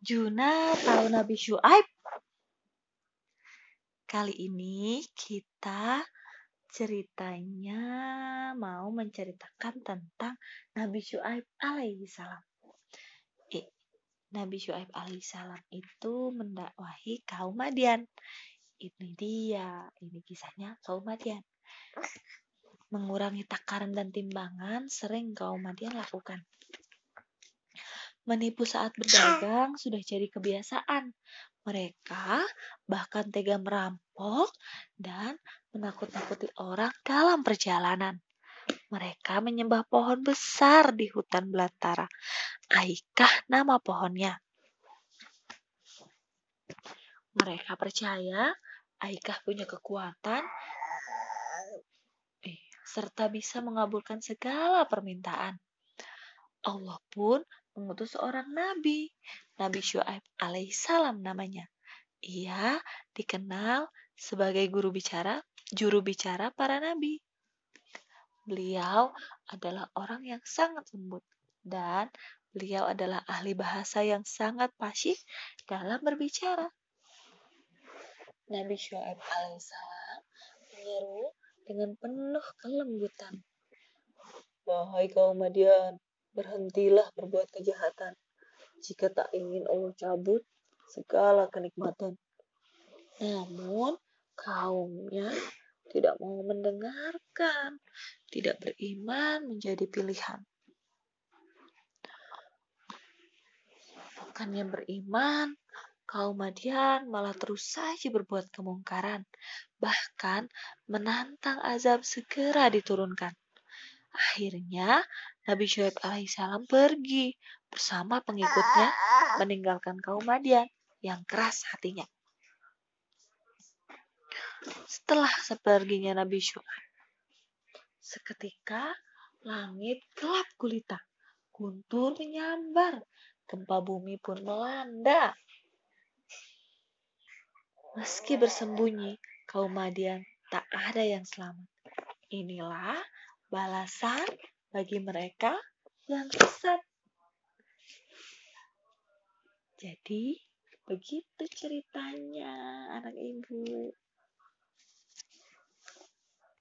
Juna tahu Nabi Syuaib? Kali ini kita ceritanya mau menceritakan tentang Nabi Syuaib alaihi salam. Eh, Nabi Syuaib alaihi salam itu mendakwahi kaum Madian. Ini dia, ini kisahnya kaum Madian. Mengurangi takaran dan timbangan sering kaum Madian lakukan. Menipu saat berdagang sudah jadi kebiasaan. Mereka bahkan tega merampok dan menakut-nakuti orang dalam perjalanan. Mereka menyembah pohon besar di hutan belantara. Aikah nama pohonnya? Mereka percaya Aikah punya kekuatan eh, serta bisa mengabulkan segala permintaan. Allah pun mengutus seorang nabi, Nabi Syuaib alaihissalam namanya. Ia dikenal sebagai guru bicara, juru bicara para nabi. Beliau adalah orang yang sangat lembut dan beliau adalah ahli bahasa yang sangat fasih dalam berbicara. Nabi Syuaib alaihissalam menyeru dengan penuh kelembutan. Wahai kaum Madian, berhentilah berbuat kejahatan jika tak ingin Allah cabut segala kenikmatan. Namun kaumnya tidak mau mendengarkan, tidak beriman menjadi pilihan. Bukannya beriman, kaum Madian malah terus saja berbuat kemungkaran, bahkan menantang azab segera diturunkan. Akhirnya Nabi Syuaib alaihissalam pergi bersama pengikutnya meninggalkan kaum Madian yang keras hatinya. Setelah seperginya Nabi Syuaib, seketika langit gelap gulita, guntur menyambar, gempa bumi pun melanda. Meski bersembunyi, kaum Madian tak ada yang selamat. Inilah balasan bagi mereka yang sesat. Jadi, begitu ceritanya anak ibu.